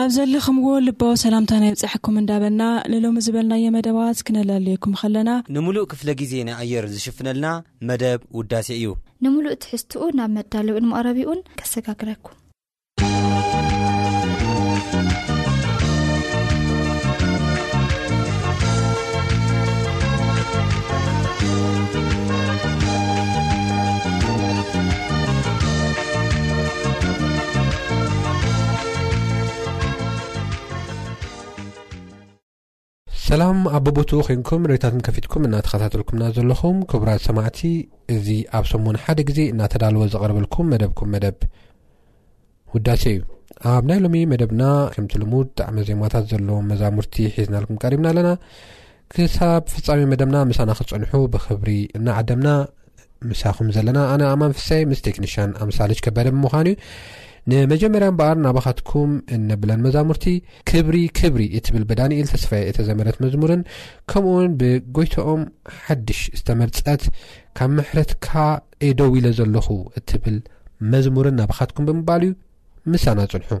ኣብ ዘለኽምዎ ልባዊ ሰላምታና ይብጻሕኩም እንዳበልና ንሎሚ ዝበልናዮ መደባት ክነላልየኩም ኸለና። ንምሉእ ክፍለ ግዜ ናይ ኣየር ዝሽፍነልና መደብ ውዳሴ እዩ። ንምሉእ ትሕዝትኡ ናብ መዳለዊኡን መቕረቢኡን ከሰጋግረኩም። ሰላም ኣብ ቦቦትኡ ኮንኩም ሬድዮታትኩም ከፊትኩም እናተኸታተልኩምና ዘለኹም ክቡራት ሰማዕቲ እዚ ኣብ ሰሙን ሓደ ግዜ እናተዳለወ ዝቐርበልኩም መደብኩም መደብ ውዳሴ እዩ ኣብ ናይ ሎሚ መደብና ከምቲ ልሙድ ጣዕሚ ዜማታት ዘለዎም መዛሙርቲ ሒዝናልኩም ቀሪብና ኣለና ክሳብ ፍፃሜ መደብና ምሳና ክፀንሑ ብክብሪ እናዓደምና ምሳኹም ዘለና ኣነ ኣማን ፍሳይ ምስ ቴክኒሽያን ኣምሳልች ከበደ ብምዃን እዩ ንመጀመርያ እምበኣር ናባኻትኩም እነብለን መዛሙርቲ ክብሪ ክብሪ እትብል ብዳንኤል ተስፋየ እተዘመረት መዝሙርን ከምኡ ውን ብጎይታኦም ሓድሽ ዝተመርፀት ካብ ምሕረትካ ኤደው ኢለ ዘለኹ እትብል መዝሙርን ናባኻትኩም ብምባል እዩ ምሳና ፅንሑ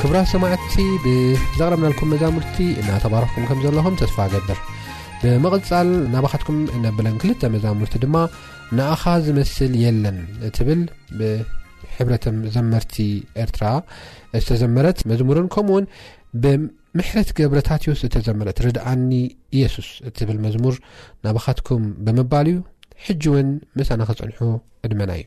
ክብራ ሰማዕቲ ብዘቕረብናልኩም መዛሙርቲ እናተባረኽኩም ከም ዘለኹም ተስፋ ገብር ብምቕፃል ናባኻትኩም እነብለን ክልተ መዛሙርቲ ድማ ንኣኻ ዝመስል የለን እትብል ብሕብረተ ዘመርቲ ኤርትራ ዝተዘመረት መዝሙርን ከምኡውን ምሕረት ገብረታትዮስ እተዘመረት ርድኣኒ ኢየሱስ እትብል መዝሙር ናባኻትኩም ብምባል እዩ ሕጂ እውን ምሳና ክጸንሑ ዕድመና እዩ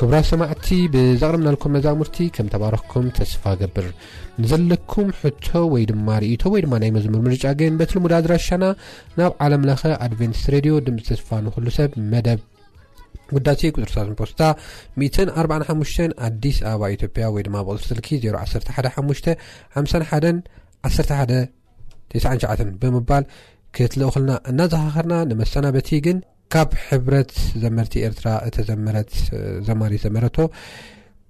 ክብራት ሰማዕቲ ብዘቕርብናልኩም መዛሙርቲ ከም ተባረኽኩም ተስፋ ገብር ንዘለኩም ሕቶ ወይ ድማ ርእቶ ወይ ድማ ናይ መዝሙር ምርጫ ግን በቲ ልሙድ ኣድራሻና ናብ ዓለም ለኸ ኣድቨንቲስ ሬድዮ ድምፂ ተስፋ ንኩሉ ሰብ መደብ ውዳሴ ቁፅርታት ፖስታ 145 ኣዲስ ኣበባ ኢትዮጵያ ወይ ድማ ብቕፅሪ ስልኪ 011 551 99 ብምባል ክትልእኹልና እናዘኻኸርና ንመሰናበቲ ግን ካብ ሕብረት ዘመርቲ ኤርትራ እተዘመረት ዘማሪ ዘመረቶ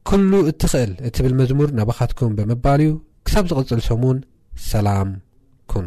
ኩሉ እትኽእል እትብል መዝሙር ናባኻትኩም ብምባል እዩ ክሳብ ዝቕፅል ሰሙን ሰላም ኩኑ